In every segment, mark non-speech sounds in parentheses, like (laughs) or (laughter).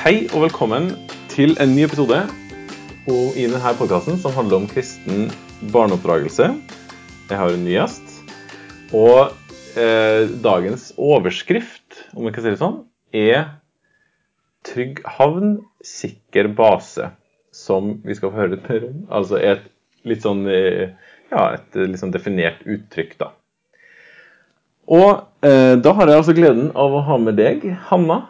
Hei og velkommen til en ny episode og i denne podkasten som handler om kristen barneoppdragelse. Jeg har en ny gjest. Og eh, dagens overskrift, om jeg kan si det sånn, er 'Trygg havn, sikker base', som vi skal få høre litt mer om. Altså et litt sånn eh, ja, et litt sånn definert uttrykk, da. Og eh, da har jeg altså gleden av å ha med deg, Hanna.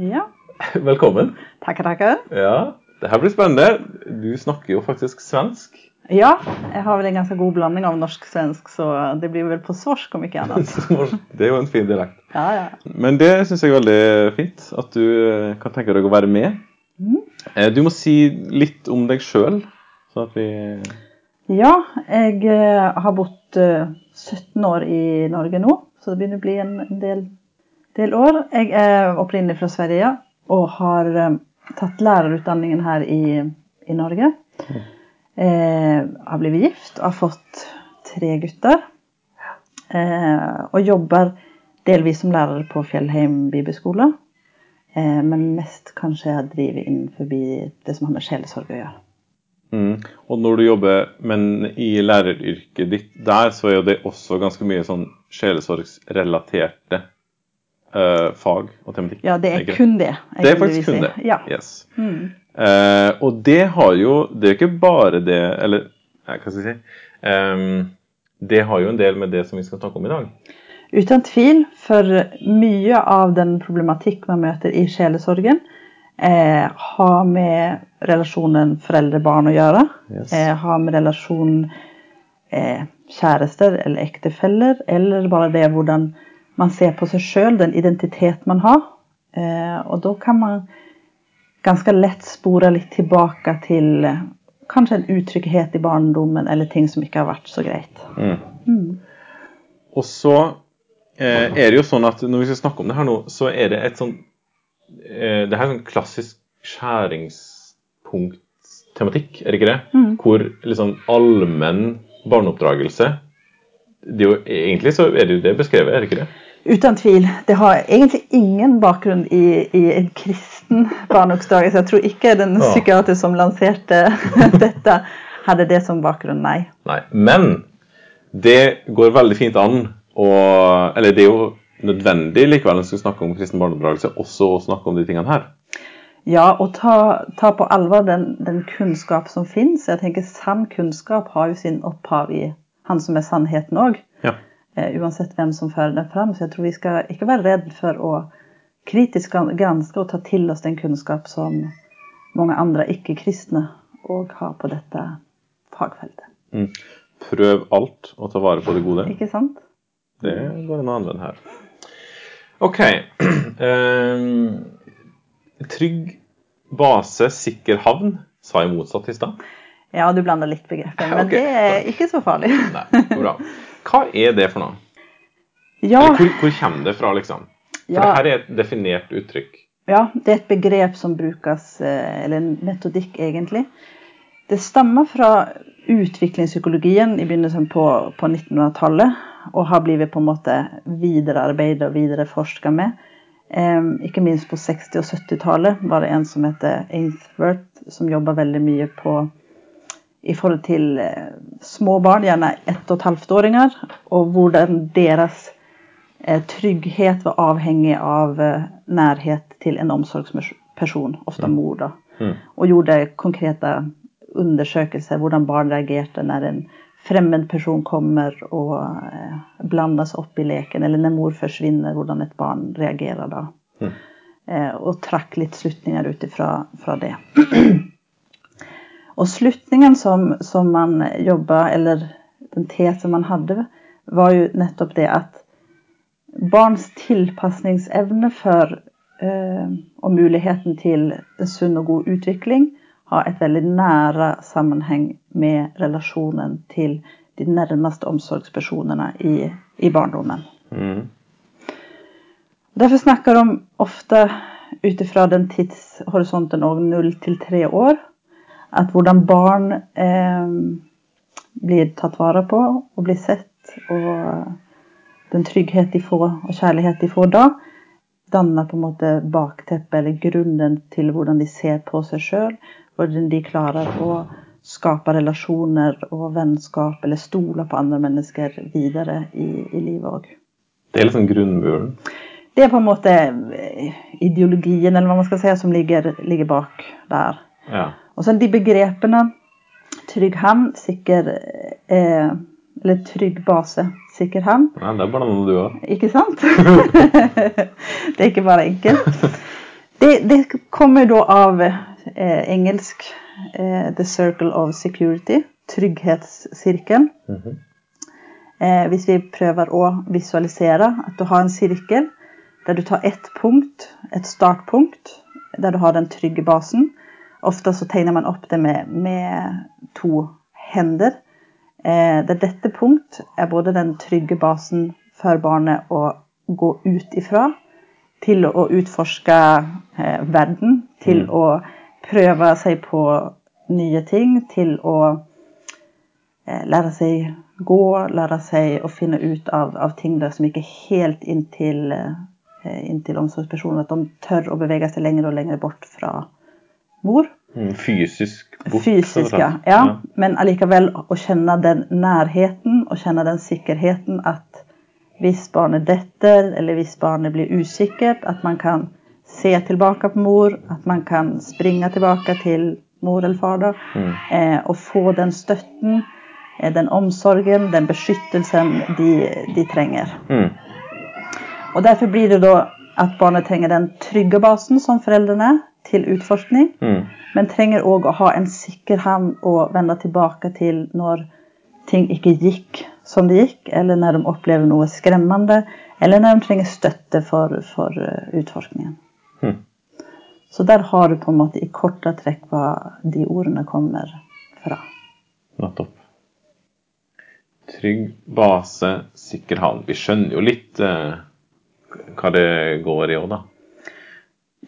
Ja, (laughs) Velkommen. Takk, takk. Ja, det her blir spennende. Du snakker jo faktisk svensk. Ja, jeg har vel en ganske god blanding av norsk-svensk, så det blir vel på svorsk om ikke (laughs) annet. Det er jo en fin dialekt. Ja, ja. Men det syns jeg er veldig fint, at du eh, kan tenke deg å være med. Mhm. Eh, Du må si litt om deg sjøl, sånn at vi Ja, jeg eh, har bodd eh, 17 år i Norge nå, så det begynner å bli en del, del år. Jeg er opprinnelig fra Sverige og har eh, tatt lærerutdanningen her i, i Norge. Eh, har blitt gift og har fått tre gutter. Eh, og jobber delvis som lærer på Fjellheim bibelskole. Eh, men mest kanskje jeg driver inn forbi det som har med sjelesorg å gjøre. mm. Og når du jobber men i læreryrket ditt der, så er jo det også ganske mye sånn sjelesorgsrelaterte eh, fag og tematikk. Ja, det er kun det. Det er faktisk kun det. Ja. Yes. Mm. Uh, og det har jo Det er ikke bare det Eller hva skal jeg si um, Det har jo en del med det som vi skal snakke om i dag. Uten tvil, for mye av den problematikk man møter i sjelesorgen, eh, har med relasjonen foreldre-barn å gjøre. Yes. Eh, har med relasjonen eh, kjærester eller ektefeller, eller bare det hvordan man ser på seg sjøl, den identitet man har. Eh, og da kan man ganske lett spore litt tilbake til eh, kanskje en utrygghet i barndommen, eller ting som ikke har vært så greit. Mm. Mm. Og så eh, er det jo sånn at når vi skal snakke om det her nå, så er det et sånn eh, Det her er sånn klassisk skjæringspunkttematikk, er det ikke det? Mm. Hvor liksom allmenn barneoppdragelse det jo, Egentlig så er det jo det beskrevet, er det ikke det? Uten tvil. Det har egentlig ingen bakgrunn i, i en kristen barneoppdragelse. Jeg tror ikke den Ja. psykiater som lanserte (laughs) dette, hadde det som bakgrunn, nei. Nei. Men det går veldig fint an å Eller det er jo nødvendig likevel når vi skal snakke om kristen barneoppdragelse, også å snakke om de tingene her. Ja, og ta, ta på alvor den, den kunnskap som fins. Jeg tenker Sann kunnskap har jo sin opphav i han som er sannheten òg. Ja. Eh, uansett hvem som fører den fram. Så jeg tror vi skal ikke være redd for å kritisk granske og ta til oss den kunnskap som mange andre ikke-kristne òg har på dette fagfeltet. Mm. Prøv alt og ta vare på det gode. Ikke sant? Det går an å anvende her. OK. (clears throat) Ehm, trygg base, sikker havn, sa jeg motsatt i stad. Ja, du blander litt begreper, men okay. det er ikke så farlig. Nei, bra. Hva er det for noe? Ja, Eller hvor, hvor kommer det fra, liksom? For Ja. det her er et definert uttrykk. ja, det er et begrep som brukes, eh, eller en metodikk egentlig. Det stammer fra utviklingspsykologien i begynnelsen på, på 1900-tallet, og har blitt på en måte viderearbeidet og videreforska med. Um, ikke minst på 60- og 70-tallet var det en som heter Ainsworth, som jobba veldig mye på i forhold til eh, små barn, gjerne ett og et halvt-åringer, og hvordan deres eh, trygghet var avhengig av eh, nærhet til en omsorgsperson, ofte mor. da. Mm. Og gjorde konkrete undersøkelser hvordan barn reagerte når en fremmed person kommer og blandes opp i leken, eller når mor forsvinner, hvordan et barn reagerer da. Mm. Og trakk litt slutninger ut ifra fra det. Og slutningen som, som man jobba, eller den tesen man hadde, var jo nettopp det at barns tilpasningsevne for eh, og muligheten til en sunn og god utvikling har et veldig nære sammenheng med relasjonen til de nærmeste omsorgspersonene i, i barndommen. Mm. Derfor snakker de ofte ut ifra den tidshorisonten òg null til tre år, at hvordan barn eh, blir tatt vare på og blir sett, og den trygghet de får og kjærlighet de får da, danner på en måte bakteppet eller grunnen til hvordan de ser på seg sjøl. Hvordan de klarer å skape relasjoner og vennskap eller stole på andre mennesker videre i, i livet òg. Det er liksom grunnmuren? Det er på en måte ideologien eller hva man skal si, som ligger, ligger bak der. Ja. Og så de begrepene trygg havn, sikker eh, Eller trygg base, sikker havn. Nei, det er noe du òg. Ikke sant? (laughs) (laughs) det er ikke bare enkelt. Det, det kommer da av eh, engelsk eh, The Circle of Security. Trygghetssirkelen. Mhm. Eh, hvis vi prøver å visualisere at du har en sirkel der du tar ett punkt, et startpunkt, der du har den trygge basen. Ofte så tegner man opp det med, med to hender. Eh, der dette punkt er både den trygge basen for barnet å gå ut ifra, til å utforske eh, verden, til Mm. å prøve seg på nye ting, til å eh, lære seg gå, lære seg å finne ut av, av ting der som ikke er helt inntil, eh, inntil omsorgspersonen. At de tør å bevege seg lenger og lenger bort fra mor. Mm, Fysisk bort. Fysisk, ja. ja. Men allikevel å kjenne den nærheten og kjenne den sikkerheten at hvis barnet detter, eller hvis barnet blir usikkert, at man kan se tilbake på mor, at man kan springe tilbake til mor eller far. da, Mm. eh, og få den støtten, eh, den omsorgen, den beskyttelsen de, de trenger. Mm. Og Derfor blir det da at barnet trenger den trygge basen som foreldrene til utforskning, Mm. men trenger òg å ha en sikker havn å vende tilbake til når ting ikke gikk som det gikk, eller når de opplever noe skremmende, eller når de trenger støtte for, for eh, utforskningen. Mm. Så der har du på en måte i korte trekk hva de ordene kommer fra. Nettopp. Trygg base, sikker havn. Vi skjønner jo litt eh, hva det går i òg, da.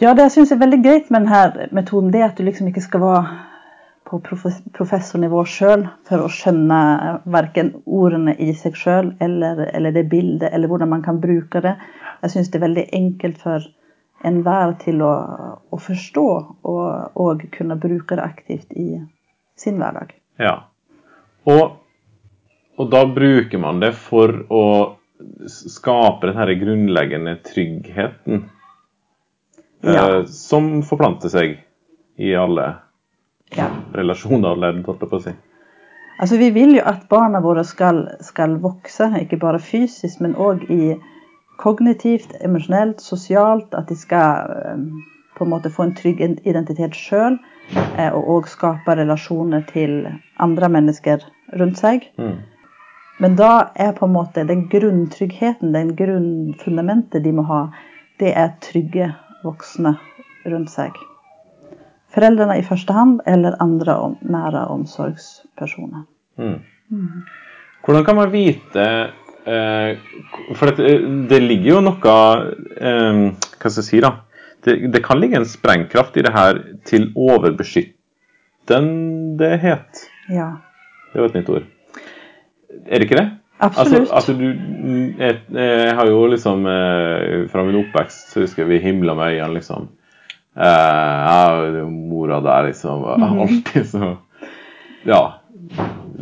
Ja, det jeg syns er veldig greit med denne metoden, det at du liksom ikke skal være på professornivå sjøl for å skjønne verken ordene i seg sjøl eller, eller det bildet, eller hvordan man kan bruke det. Jeg syns det er veldig enkelt for enhver til å, å forstå og, og kunne bruke det aktivt i sin hverdag. Ja. Og, og da bruker man det for å skape den grunnleggende tryggheten Ja. eh, som forplanter seg i alle Ja. relasjoner og ledd, holdt jeg på å si. Altså, vi vil jo at barna våre skal, skal vokse, ikke bare fysisk, men òg i kognitivt, emosjonelt, sosialt. At de skal eh, på en måte få en trygg identitet sjøl, og òg skape relasjoner til andre mennesker rundt seg. Mm. Men da er på en måte den grunntryggheten, den grunnfundamentet de må ha, det er trygge voksne rundt seg. Foreldrene i første hand, eller andre om, nære omsorgspersoner. Mm. Hvordan kan man vite eh, For det, det ligger jo noe eh, Hva skal jeg si, da? Det, det kan ligge en sprengkraft i det her til overbeskyttendehet. Ja, Det var et nytt ord. Er det ikke det? Absolutt. Altså, altså du, jeg, jeg har jo liksom eh, Fra min oppvekst så husker jeg vi himla med øynene, liksom. Eh, mora der, liksom. Mhm. Alltid så Ja.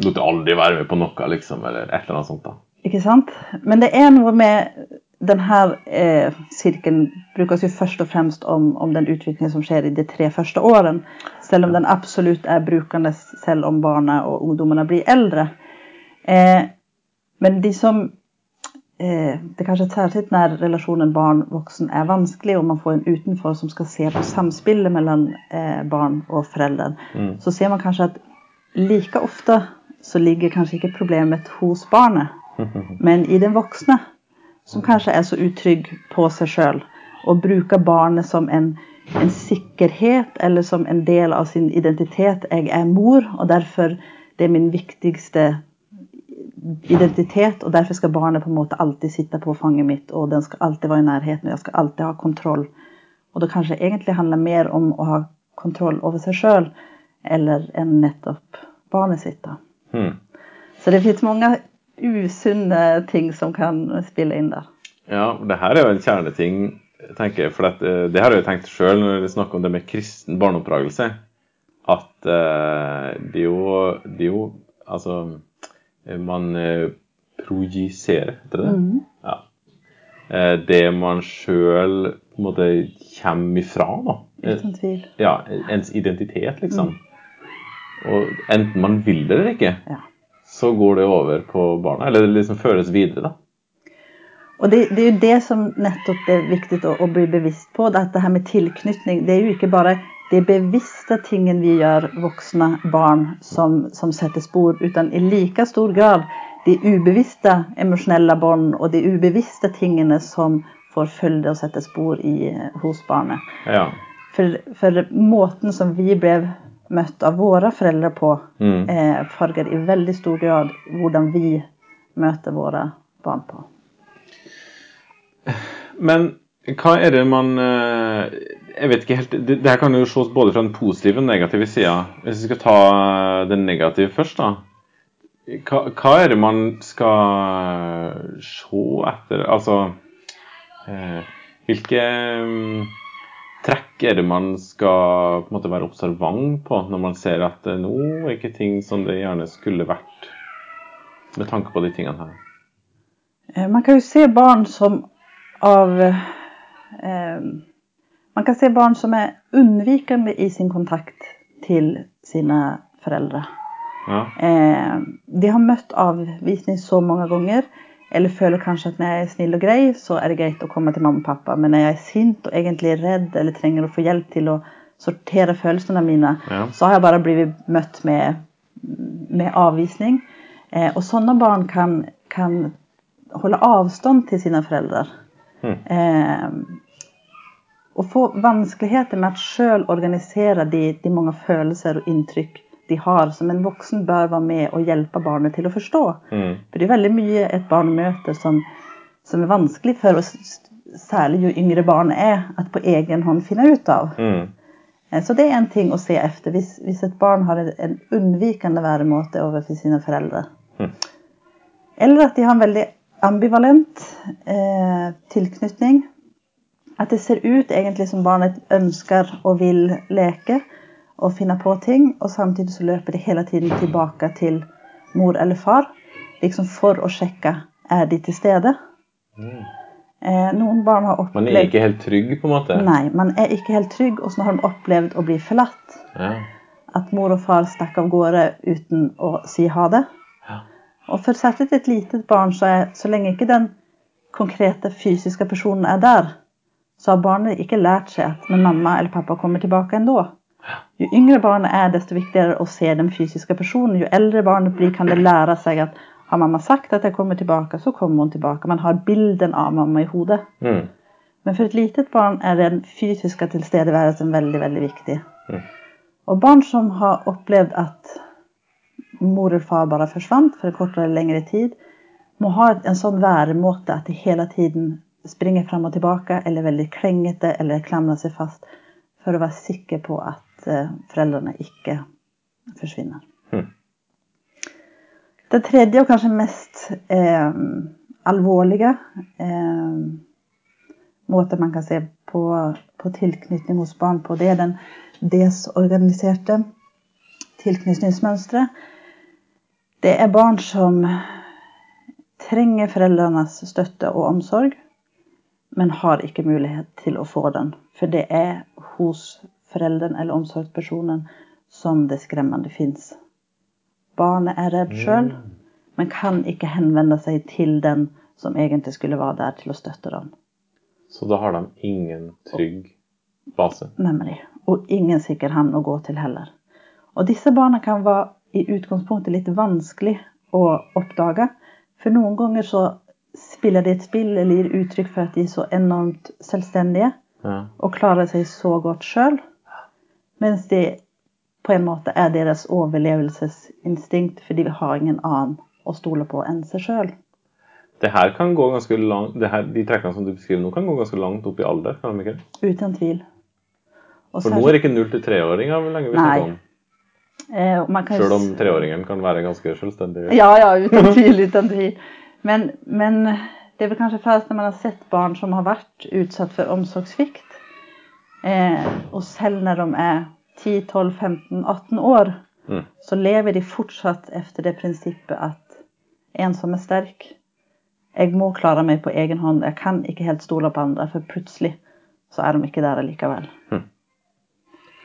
Lot aldri være med på noe, liksom. Eller et eller annet sånt. da. Ikke sant? Men det er noe med denne eh, sirkelen brukes jo først og fremst om, om den utviklingen som skjer i de tre første årene. Selv om den absolutt er brukende selv om barna og ungdommene blir eldre. Eh, men de som eh, Det er kanskje særlig når relasjonen barn-voksen er vanskelig, og man får en utenfor som skal se på samspillet mellom eh, barn og foreldre, Mm. så ser man kanskje at like ofte så ligger kanskje ikke problemet hos barnet, (laughs) men i den voksne, som kanskje er så utrygg på seg sjøl, og bruker barnet som en, en sikkerhet eller som en del av sin identitet. 'Jeg er mor, og derfor det er min viktigste identitet', og derfor skal barnet på en måte alltid sitte på fanget mitt, og den skal alltid være i nærheten, og jeg skal alltid ha kontroll. Og det kanskje egentlig handler mer om å ha kontroll over seg sjøl eller enn nettopp barnet sitt. Mm. Så det fins mange usunne ting som kan spille inn der. Ja, det her er jo en kjerneting jeg tenker, for at, eh, Det har jeg jo tenkt sjøl når vi snakker om det med kristen barneoppdragelse. At uh, det jo, det er jo Altså Man eh, projiserer, heter det? Mhm. Ja. Eh, det man sjøl på en måte kommer ifra, da. Uten tvil. ja, ens identitet, liksom. Og enten man vil det eller ikke, Ja. så går det over på barna. Eller det liksom føres videre, da. Og det, det er jo det som nettopp er viktig å, å bli bevisst på. At det her med tilknytning, det er jo ikke bare de bevisste tingene vi gjør, voksne barn, som, som setter spor, utan i like stor grad de ubevisste emosjonelle bånd og de ubevisste tingene som får følge og sette spor i, hos barnet. Ja. For, for måten som vi ble møtt av våre foreldre på, Mm. eh, farger i veldig stor grad hvordan vi møter våre barn på. Men hva er det man eh, Jeg vet ikke helt Det, det her kan jo ses både fra den positive og negative sida. Hvis vi skal ta den negative først, da. Hva, hva er det man skal se etter? Altså eh, Hvilke mm, trekk er det man skal måte være observant på når man ser at eh, nå er ikke ting som det gjerne skulle vært, med tanke på de tingene her? Eh, Man kan jo se barn som av eh, Man kan se barn som er unnvikende i sin kontakt til sine foreldre. Ja. Eh, de har møtt avvisning så mange ganger, eller føler kanskje at når jeg er snill og grei, så er det greit å komme til mamma og pappa. Men når jeg er sint og egentlig er redd eller trenger å få hjelp til å sortere følelsene mine, Ja. så har jeg bare blitt møtt med, med avvisning. Eh, og sånne barn kan, kan holde avstand til sine foreldre. Hmm. Eh, og få vanskeligheter med å selv organisere de, de mange følelser og inntrykk de har, som en voksen bør være med og hjelpe barnet til å forstå. Mm. For det er veldig mye et barn møter som, som er vanskelig for oss, særlig jo yngre barnet er, at på egen hånd finne ut av. Mm. Eh, Så det er en ting å se efter. Hvis, et barn har en, unnvikende væremåte overfor sine foreldre. Mm. Eller at de har en veldig ambivalent eh, tilknytning. At det ser ut egentlig som barnet ønsker og vil leke og finne på ting, og samtidig så løper de hele tiden tilbake til mor eller far, liksom for å sjekke er de til stede. Eh, noen barn har opplevd Man er ikke helt trygg, på en måte? Nei, man er ikke helt trygg, og så har de opplevd å bli forlatt. Ja. At mor og far stakk av gårde uten å si ha det. Og for særlig et litet barn, så, er, så lenge ikke den konkrete fysiske personen er der, så har barnet ikke lært seg at men mamma eller pappa kommer tilbake ennå. Jo yngre barnet er, desto viktigere å se den fysiske personen. Jo eldre barnet blir, kan det lære seg at har mamma sagt at jeg kommer tilbake, så kommer hun tilbake. Man har bilden av mamma i hodet. Mm. Men for et litet barn er den fysiske tilstedeværelsen veldig, veldig viktig. Mm. Og barn som har opplevd at mor og far bare forsvant for en kortere eller lengre tid, må ha en sånn væremåte at de hele tiden springer fram og tilbake, eller er veldig klengete, eller klamrer seg fast, for å være sikker på at eh, foreldrene ikke forsvinner. Mm. Det tredje og kanskje mest eh, alvorlige eh, måten man kan se på, på tilknytning hos barn på, det er den desorganiserte tilknytningsmønsteret. Det er barn som trenger foreldrenes støtte og omsorg, men har ikke mulighet til å få den. For det er hos foreldren eller omsorgspersonen som det skremmende fins. Barnet er redd sjøl, men kan ikke henvende seg til den som egentlig skulle være der til å støtte dem. Så da har de ingen trygg base? Nemlig. Og ingen sikker havn å gå til heller. Og disse barna kan være i utgangspunktet litt vanskelig å oppdage. For noen ganger så spiller de et spill eller gir uttrykk for at de er så enormt selvstendige Ja. og klarer seg så godt sjøl. Mens de på en måte er deres overlevelsesinstinkt, fordi de har ingen annen å stole på enn seg sjøl. Det her kan gå ganske langt, det her, De trekkene som du beskriver nå, kan gå ganske langt opp i alder? kan de ikke? Uten tvil. Og For nå er det ikke null til treåringer lenger lenge vi snakker om. Eh, Selv om treåringen kan være ganske selvstendig. Ja, ja, (laughs) uten tvil. Uten tvil. Men, men det er vel kanskje fælt når man har sett barn som har vært utsatt for omsorgssvikt. Eh, og selv når de er 10, 12, 15, 18 år Mm. så lever de fortsatt efter det prinsippet at en som er sterk Jeg må klare meg på egen hånd. Jeg kan ikke helt stole på andre, for plutselig så er de ikke der likevel.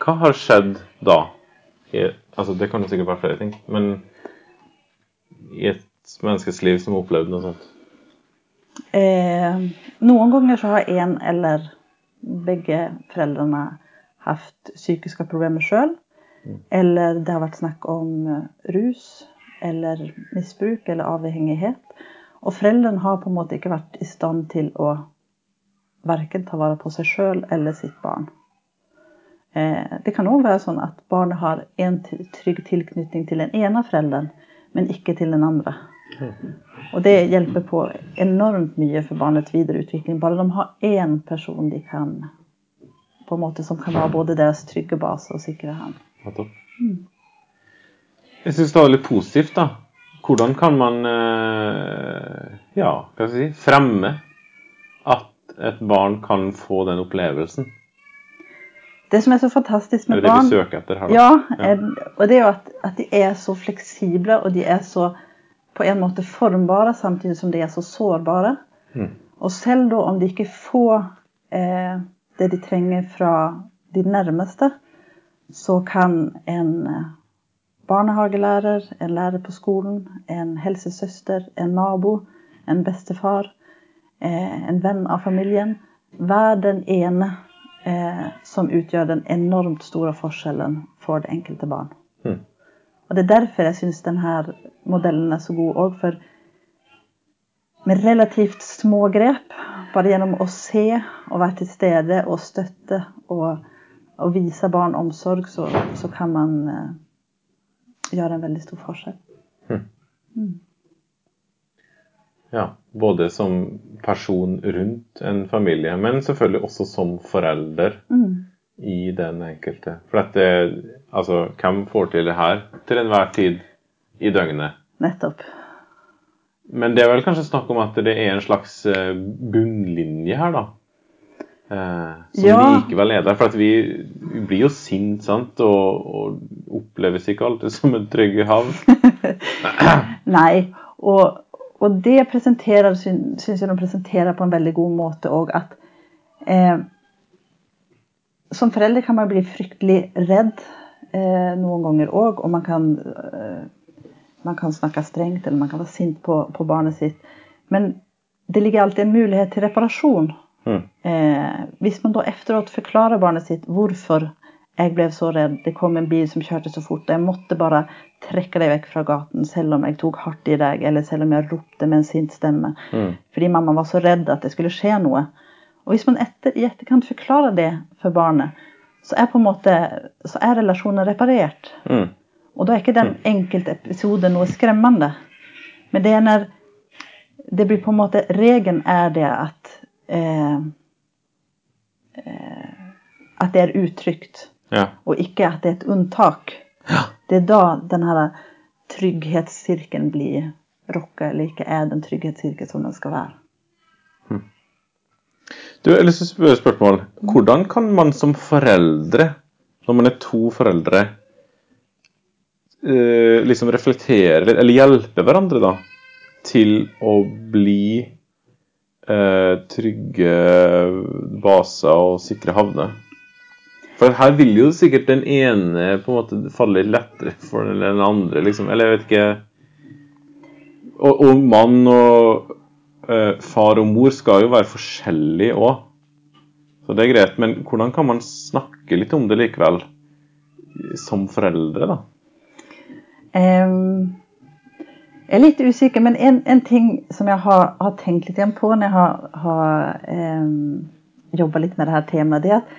Hva har skjedd da? Altså, det kan jo sikkert være flere ting, men i et menneskes liv som har opplevd noe sånt? Eh, noen ganger så har en eller begge foreldrene hatt psykiske problemer sjøl. Eller det har vært snakk om eh, rus eller misbruk eller avhengighet. Og foreldrene har på en måte ikke vært i stand til å verken ta vare på seg sjøl eller sitt barn. Eh, det kan òg være sånn at barnet har en trygg tilknytning til den ene forelderen, men ikke til den andre. Og det hjelper på enormt mye for barnets videre utvikling. Bare de har én person de kan på en måte som kan være både deres trygge base og sikre ham. Mm. Jeg syns det var litt positivt, da. Hvordan kan man eh, ja, hva skal jeg si, fremme at et barn kan få den opplevelsen? Det som er så fantastisk med med det det barn vi søker etter her? Ja, Ja. eh, og det er jo at, at de er så fleksible, og de er så på en måte formbare, samtidig som de er så sårbare. Mm. Og selv da om de ikke får eh, det de trenger fra de nærmeste, så kan en eh, barnehagelærer, en lærer på skolen, en helsesøster, en nabo, en bestefar, eh, en venn av familien være den ene eh, som utgjør den enormt store forskjellen for det enkelte barn. Mm. Og Det er derfor jeg syns denne modellen er så god òg, for med relativt små grep, bare gjennom å se og være til stede og støtte og, og vise barn omsorg, så, så kan man eh, gjøre en veldig stor forskjell. Ja, både som person rundt en familie, men selvfølgelig også som forelder Mm. i den enkelte. For dette, altså, hvem får til det her til enhver tid i døgnet? Nettopp. Men det er vel kanskje snakk om at det er en slags eh, bunnlinje her, da. Eh, som Ja. likevel er der. For at vi, vi blir jo sint, sant, og, og oppleves ikke alltid som en trygg havn. (laughs) Nei. Og, og det presenterer, syns jeg de presenterer på en veldig god måte òg at eh, Som forelder kan man bli fryktelig redd eh, noen ganger òg, og man kan, eh, man kan snakke strengt eller man kan være sint på, på barnet sitt. Men det ligger alltid en mulighet til reparasjon. Mm. Eh, hvis man da efteråt forklarer barnet sitt hvorfor jeg ble så redd, det kom en bil som kjørte så fort, og jeg måtte bare trekke deg vekk fra gaten selv om jeg tok hardt i deg, eller selv om jeg ropte med en sint stemme, Mm. fordi mamma var så redd at det skulle skje noe. Og hvis man etter, i etterkant forklarer det for barnet, så er på en måte så er relasjonen reparert. Mm. Og da er ikke den enkelte episode noe skremmende. Men det er når det blir på en måte Regelen er det at eh, eh, At det er utrygt, Ja. og ikke at det er et unntak. Det er da denne her trygghetssirkelen blir rokka, eller ikke er den trygghetssirkelen som den skal være. Du, jeg har lyst til å spørre spørsmål. Hvordan kan man som foreldre, når man er to foreldre, eh, liksom reflektere litt, eller hjelpe hverandre da, til å bli eh, trygge baser og sikre havner? For her vil jo sikkert den ene på en måte falle lettere for den andre, liksom. Eller jeg vet ikke Og, og mann og eh, far og mor skal jo være forskjellige òg. Så det er greit. Men hvordan kan man snakke litt om det likevel? Som foreldre, da. Um, jeg er litt usikker, men en, en ting som jeg har, har tenkt litt igjen på når jeg har, har um, jobba litt med det her temaet, det er at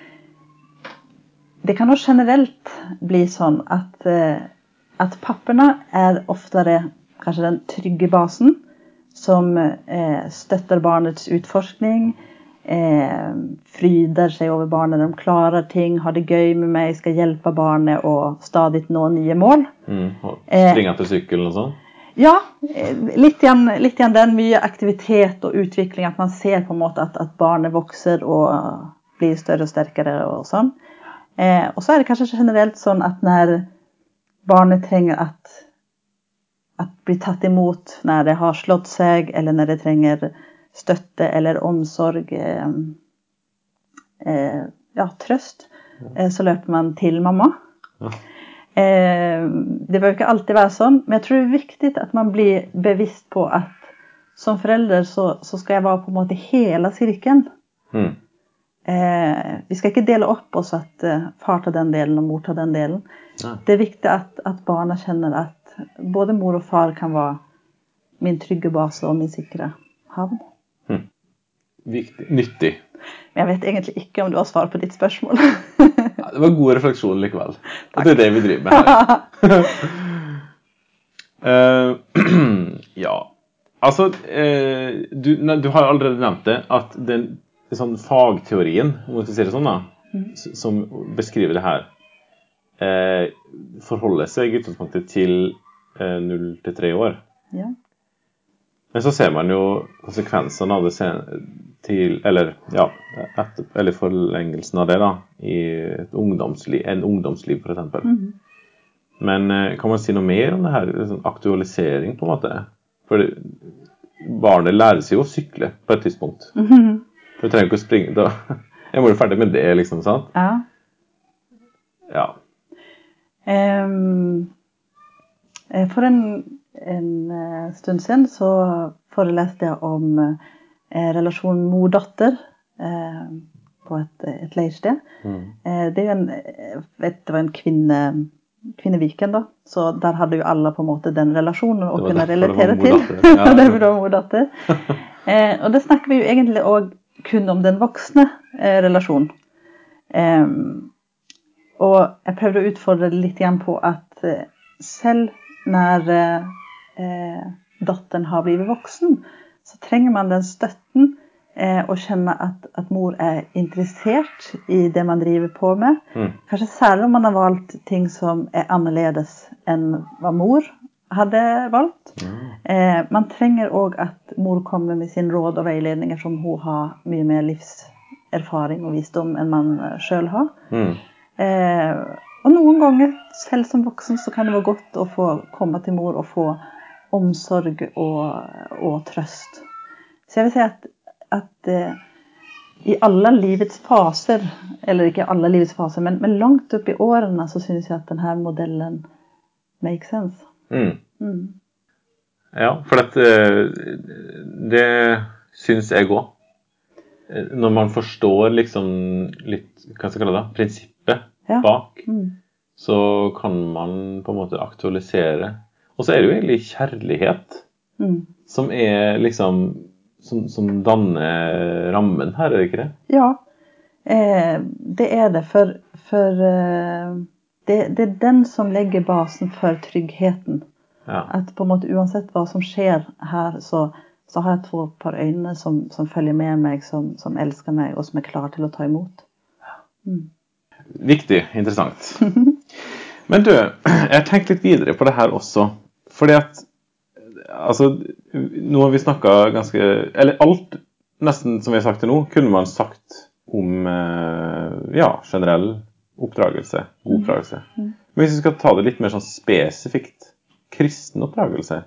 det kan også generelt bli sånn at, eh, at pappene er oftere kanskje den trygge basen som eh, støtter barnets utforskning, eh, fryder seg over barnet når de klarer ting, har det gøy med meg, skal hjelpe barnet å stadig nå nye mål. Mm. Springe etter sykkelen og sånn. Ja, litt igjen, litt igjen den. Mye aktivitet og utvikling. At man ser på en måte at, at barnet vokser og blir større og sterkere og sånn. Eh, og så er det kanskje generelt sånn at når barnet trenger at, at bli tatt imot når det har slått seg, eller når det trenger støtte eller omsorg, eh, eh, ja, trøst, eh, så løper man til mamma. Ja. Eh, det bør ikke alltid være sånn, men jeg tror det er viktig at man blir bevisst på at som forelder så, så skal jeg være på en måte hele sirkelen. Mm. Eh, vi skal ikke dele opp oss at eh, far tar den delen og mor tar den delen. Nei. Det er viktig at, at barna kjenner at både mor og far kan være min trygge base og min sikre havn. Viktig. Nyttig. Men jeg vet egentlig ikke om du har svar på ditt spørsmål. (laughs) Ja, det var god refleksjon likevel. Og det er det vi driver med her. uh, (laughs) (clears throat) ja. Altså eh, du, ne, du har allerede nevnt det, at den sånn fagteorien, om man skal si det sånn, da, mm. som beskriver det her, eh, forholder seg i utgangspunktet til null 0 til 3 år. ja. Men så ser man jo konsekvensene av det sen til Eller ja, etter, eller forlengelsen av det, da, i ungdomsliv, en ungdomsliv, f.eks. Mhm. Men eh, kan man si noe mer om det her? Sånn aktualisering, på en måte? For barnet lærer seg jo å sykle på et tidspunkt. (laughs) Mhm. Du trenger ikke å springe da. (laughs) Jeg må jo ferdig med det, liksom. sant? ja. Ja. Eh, for en, en eh, stund siden så foreleste jeg om eh, relasjonen mor-datter eh, på et, et leirsted. Mm. Eh, det, en, eh, vet, det var en kvinne, kvinneviken, da. Så der hadde jo alle på en måte den relasjonen å kunne relatere til. Ja, (laughs) det var mor-datter. (laughs) Eh, og det snakker vi jo egentlig òg kun om den voksne eh, relasjonen. Em, og jeg prøvde å utfordre det litt igjen på at eh, selv når eh, eh, datteren har blitt voksen, så trenger man den støtten eh, og kjenne at, at mor er interessert i det man driver på med. Mm. Kanskje særlig om man har valgt ting som er annerledes enn hva mor hadde valgt. Mm. Eh, man trenger òg at mor kommer med sin råd og veiledninger som hun har mye mer livserfaring og visdom enn man sjøl har. Mm. Eh, og noen ganger, selv som voksen, så kan det være godt å få komme til mor og få omsorg og, og trøst. Så jeg vil si at, at eh, i alle livets faser, eller ikke alle livets faser, men, men langt opp i årene, så syns jeg at denne modellen makes sense. Mm. Mm. Ja, for at, eh, det syns jeg òg. Når man forstår liksom litt hva skal jeg kalle det, prinsippet Ja. bak, Mm. så kan man på en måte aktualisere. Og så er det jo egentlig kjærlighet Mm. som er liksom Som, som danner rammen her, er det ikke det? Ja, eh, det er det. For, for eh, det, det er den som legger basen for tryggheten. Ja. At på en måte uansett hva som skjer her, så, så har jeg to par øyne som, som følger med meg, som, som elsker meg, og som er klar til å ta imot. Mm. Viktig. Interessant. (laughs) Men du, jeg tenkte litt videre på det her også. Fordi at Altså, nå har vi snakka ganske Eller alt nesten som vi har sagt til nå, kunne man sagt om eh, ja, generell oppdragelse. God oppdragelse. Mm. Men hvis vi skal ta det litt mer sånn spesifikt kristen oppdragelse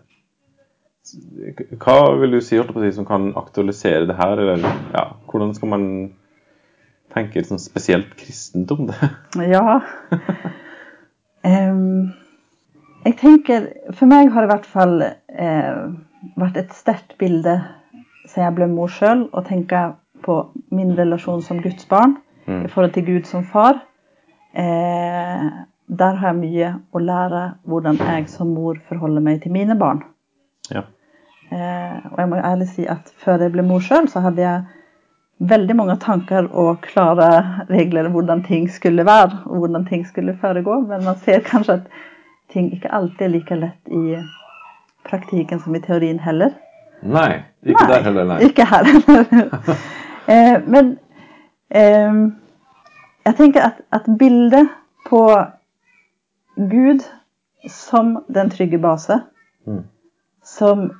Hva vil du si, si som kan aktualisere det her? Eller ja, hvordan skal man tenke sånn spesielt kristent om det? (laughs) Ja. Um, jeg tenker For meg har det i hvert fall eh, vært et sterkt bilde siden jeg ble mor sjøl, å tenke på min relasjon som Guds barn Mm. i forhold til Gud som far. Eh, der har jeg mye å lære hvordan jeg som mor forholder meg til mine barn. Ja. Eh, og jeg må ærlig si at før jeg ble mor sjøl, så hadde jeg veldig mange tanker og klare regler om hvordan ting skulle være, og hvordan ting skulle foregå. Men man ser kanskje at ting ikke alltid er like lett i praktikken som i teorien heller. Nei, ikke der heller, nei. Ikke her heller. (laughs) eh, men eh, jeg tenker at, at bildet på Gud som den trygge base, Mm. som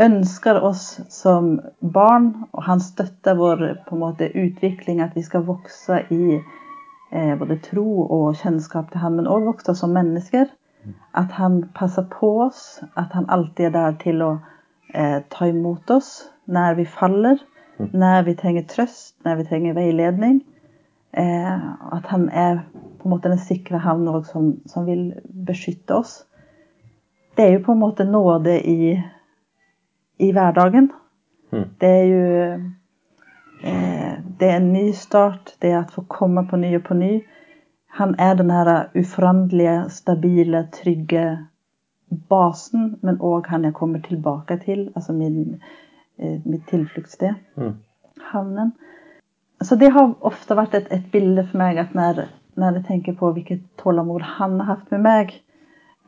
ønsker oss som barn, og han støtter vår på en måte utvikling, at vi skal vokse i eh, både tro og kjennskap til han, men òg vokse som mennesker. At han passer på oss, at han alltid er der til å eh, ta imot oss når vi faller, når vi trenger trøst, når vi trenger veiledning. Eh, at han er på en måte den sikre havn som, som vil beskytte oss. Det er jo på en måte nåde i i hverdagen. Mm. Det er jo eh, Det er en ny start. Det er å få komme på ny og på ny. Han er den her uforanderlige, stabile, trygge basen, men òg han jeg kommer tilbake til. Altså min, eh, mitt tilfluktssted. Mm. Havnen. Så det har ofte vært et, et bilde for meg at når, når jeg tenker på hvilket tålmod han har hatt med meg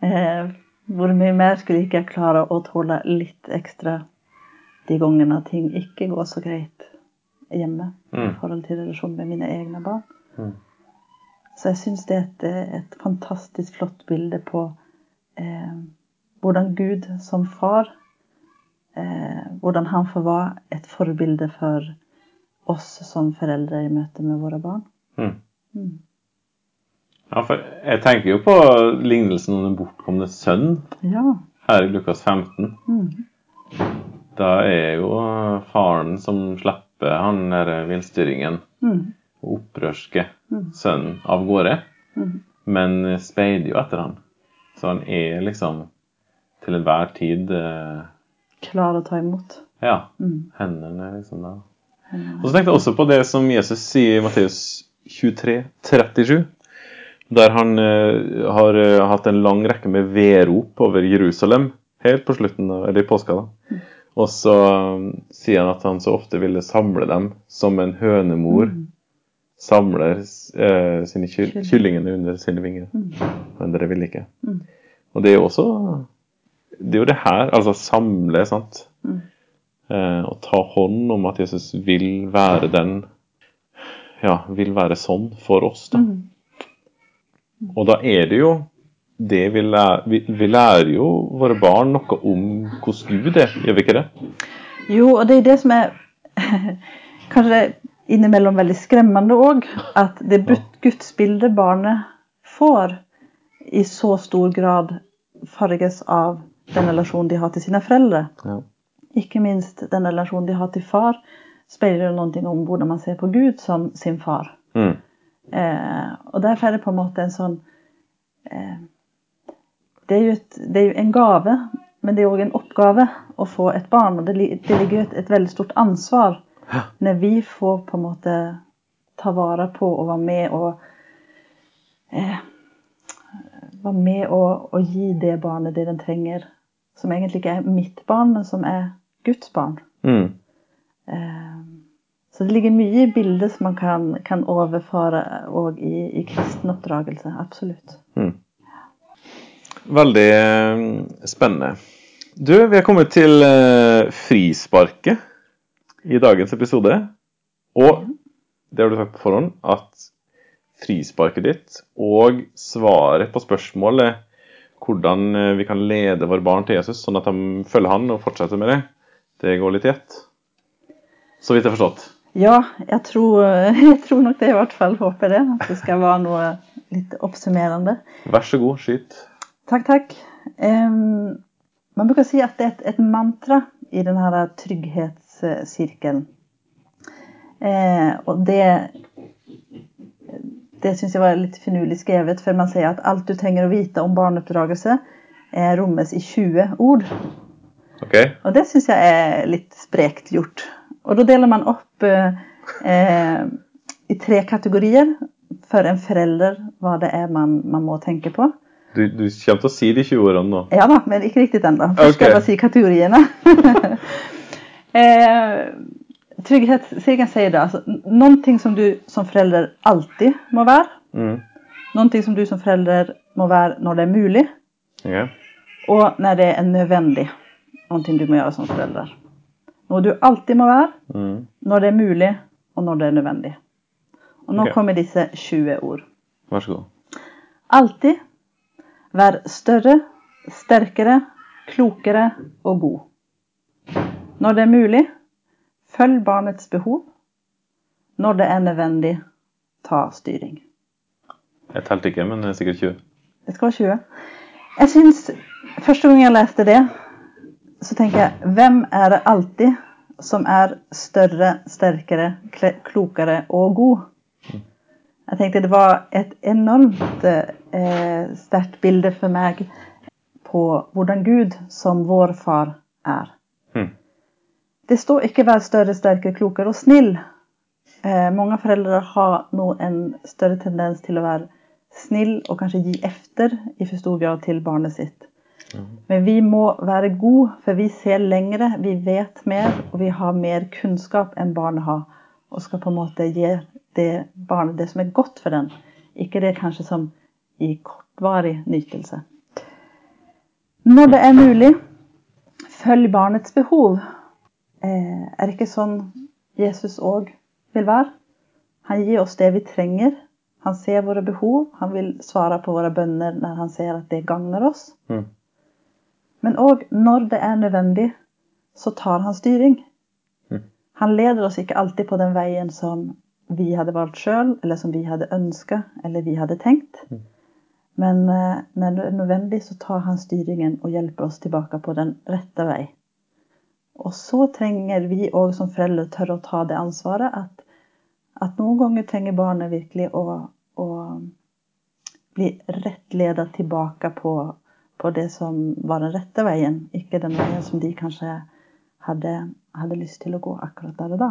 eh, hvor mye mer skulle ikke jeg klare å tåle litt ekstra de gangene ting ikke går så greit hjemme i Mm. forhold til relasjonen med mine egne barn. Mm. Så jeg syns det er et, et fantastisk flott bilde på eh, hvordan Gud som far eh, Hvordan han får være et forbilde for oss som foreldre i møte med våre barn. Mm. Mm. Ja, for jeg tenker jo på lignelsen om den bortkomne sønn Ja. her i Lukas 15. Mm. Da er jo faren som slipper han der villstyringen Mm. og opprørske Mm. sønnen av gårde, Mm. men speider jo etter han. Så han er liksom til enhver tid eh, Klar å ta imot. Ja, Mm. hendene liksom da. Mm. Og så tenkte jeg også på det som Jesus sier i Matteus 23, 37. Der han uh, har uh, hatt en lang rekke med vedrop over Jerusalem helt på slutten eller i påska. da. Og så um, sier han at han så ofte ville samle dem som en hønemor Mm. samler uh, sine kyll kyllingene under sine vinger. Mm. Men dere vil ikke. Mm. Og det er jo også Det er jo det her, altså samle, sant. Eh, og ta hånd om at Jesus vil være den Ja, vil være sånn for oss, da. Mm. Og da er det jo det vi lærer vi, vi lærer jo våre barn noe om hvordan Gud er, gjør vi ikke det? Jo, og det er det som er (laughs) kanskje innimellom veldig skremmende òg. At det gudsbildet barnet får, i så stor grad farges av den relasjonen de har til sine foreldre. Ja. Ikke minst den relasjonen de har til far, speiler jo noe om hvordan man ser på Gud som sin far. Mm. Eh, og derfor er det på en måte en sånn eh, det, er et, det er jo en gave, men det er òg en oppgave å få et barn. Og det, det ligger jo et, et veldig stort ansvar når vi får på en måte ta vare på og være med og eh, Være med og, og gi det barnet det den trenger. Som egentlig ikke er mitt barn, men som er Guds barn. Mm. Eh, Så det ligger mye i bildet som man kan, kan overføre òg i, i kristen oppdragelse. Absolutt. Mm. Veldig eh, spennende. Du, vi er kommet til eh, frisparket i dagens episode. Og det har du sagt på forhånd, at frisparket ditt og svaret på spørsmålet hvordan eh, vi kan lede våre barn til Jesus, sånn at de følger han og fortsetter med det, det går litt i ett. Så vidt jeg har forstått. Ja, jeg tror, (laughs) jeg tror nok det i hvert fall. Håper det. At det skal være noe litt oppsummerende. Vær så god, skyt. Takk, takk. Um, man bruker si at det er et, et mantra i denne trygghetssirkelen. Eh, og det det syns jeg var litt finurlig skrevet, for man sier at alt du trenger å vite om barneoppdragelse, eh, rommes i 20 ord. OK? Og det syns jeg er litt sprekt gjort. Og da deler man opp eh, eh, i tre kategorier for en forelder hva det er man, man må tenke på. Du, du kommer til å si de 20 årene nå. Ja da, men ikke riktig ennå. Først skal jeg bare si kategoriene. (laughs) eh, Trygghetssigen sier det. Altså, ting som du som forelder alltid må være. Mm. Ting som du som forelder må være når det er mulig, Ok. og når det er nødvendig. Ting du må gjøre som forelder. Noe du alltid må være, Mm. når det er mulig, og når det er nødvendig. Og nå okay. kommer disse 20 ord. Vær så god. Alltid vær større, sterkere, klokere og god. Når det er mulig, følg barnets behov. Når det er nødvendig, ta styring. Jeg telte ikke, men det er sikkert 20. Det skal være 20. Jeg syns Første gang jeg leste det, så tenker jeg Hvem er det alltid som er større, sterkere, klokere og god? Jeg tenkte det var et enormt eh, sterkt bilde for meg på hvordan Gud som vår far er. Mm. Det står ikke 'vær større, sterkere, klokere og snill'. Eh, mange foreldre har nå en større tendens til å være snill og kanskje gi efter i for stor grad til barnet sitt. Men vi må være gode, for vi ser lengre, vi vet mer, og vi har mer kunnskap enn barnet har. Og skal på en måte gi det barnet det som er godt for den, ikke det kanskje som i kortvarig nytelse. Når det er mulig, følg barnets behov. Eh, er det ikke sånn Jesus òg vil være? Han gir oss det vi trenger. Han ser våre behov. Han vil svare på våre bønner når han ser at det gagner oss. Mm. Men òg når det er nødvendig, så tar han styring. Mm. Han leder oss ikke alltid på den veien som vi hadde valgt sjøl, eller som vi hadde ønska, eller vi hadde tenkt. Mm. Men eh, når det er nødvendig, så tar han styringen og hjelper oss tilbake på den rette vei. Og så trenger vi òg som foreldre tørre å ta det ansvaret at, at noen ganger trenger barnet virkelig å, å bli rettledet tilbake på, på det som var den rette veien, ikke den veien som de kanskje hadde, hadde lyst til å gå akkurat der og da.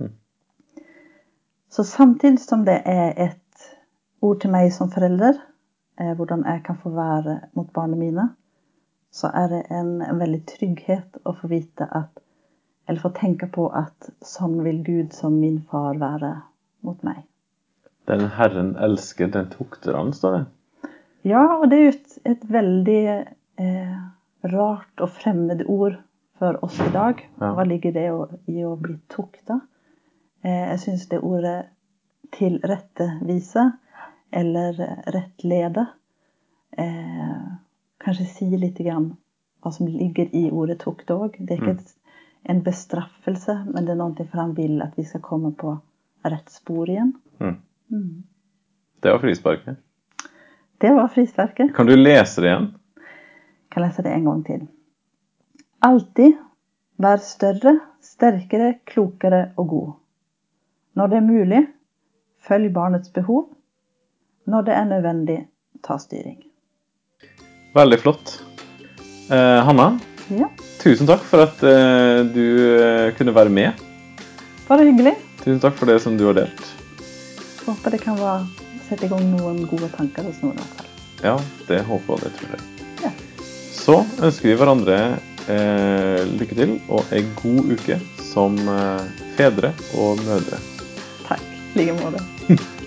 Mm. Så samtidig som det er et ord til meg som forelder, eh, hvordan jeg kan få være mot barna mine, så er det en, en veldig trygghet å få vite at Eller få tenke på at sånn vil Gud som min far være mot meg. Den Herren elsker, den tukter han, står det. Ja, og det er jo et, et veldig eh, rart og fremmed ord for oss i dag. Ja. Hva ligger det å, i å bli tukta? Eh, jeg syns det ordet tilrettevise eller rettlede eh, kanskje sier litt grann hva som ligger i ordet tukt òg. Det er ikke et, en bestraffelse, men det er noe for han vil at vi skal komme på rett spor igjen. Mm. Mm. Det var frisparket. Det var frisparket. Kan du lese det igjen? Jeg kan lese det en gang til. Alltid vær større, sterkere, klokere og god. Når det er mulig, følg barnets behov. Når det er nødvendig, ta styring. Veldig flott. Eh, Hanna, Ja, tusen takk for at eh, du eh, kunne være med. bare hyggelig. Tusen takk for det som du har delt. Håper det kan være, sette i gang noen gode tanker hos noen. i hvert fall. Ja, det håper og det tror jeg. Ja. Så ønsker vi hverandre eh, lykke til og ei god uke som eh, fedre og mødre. Takk. I like måte. (laughs)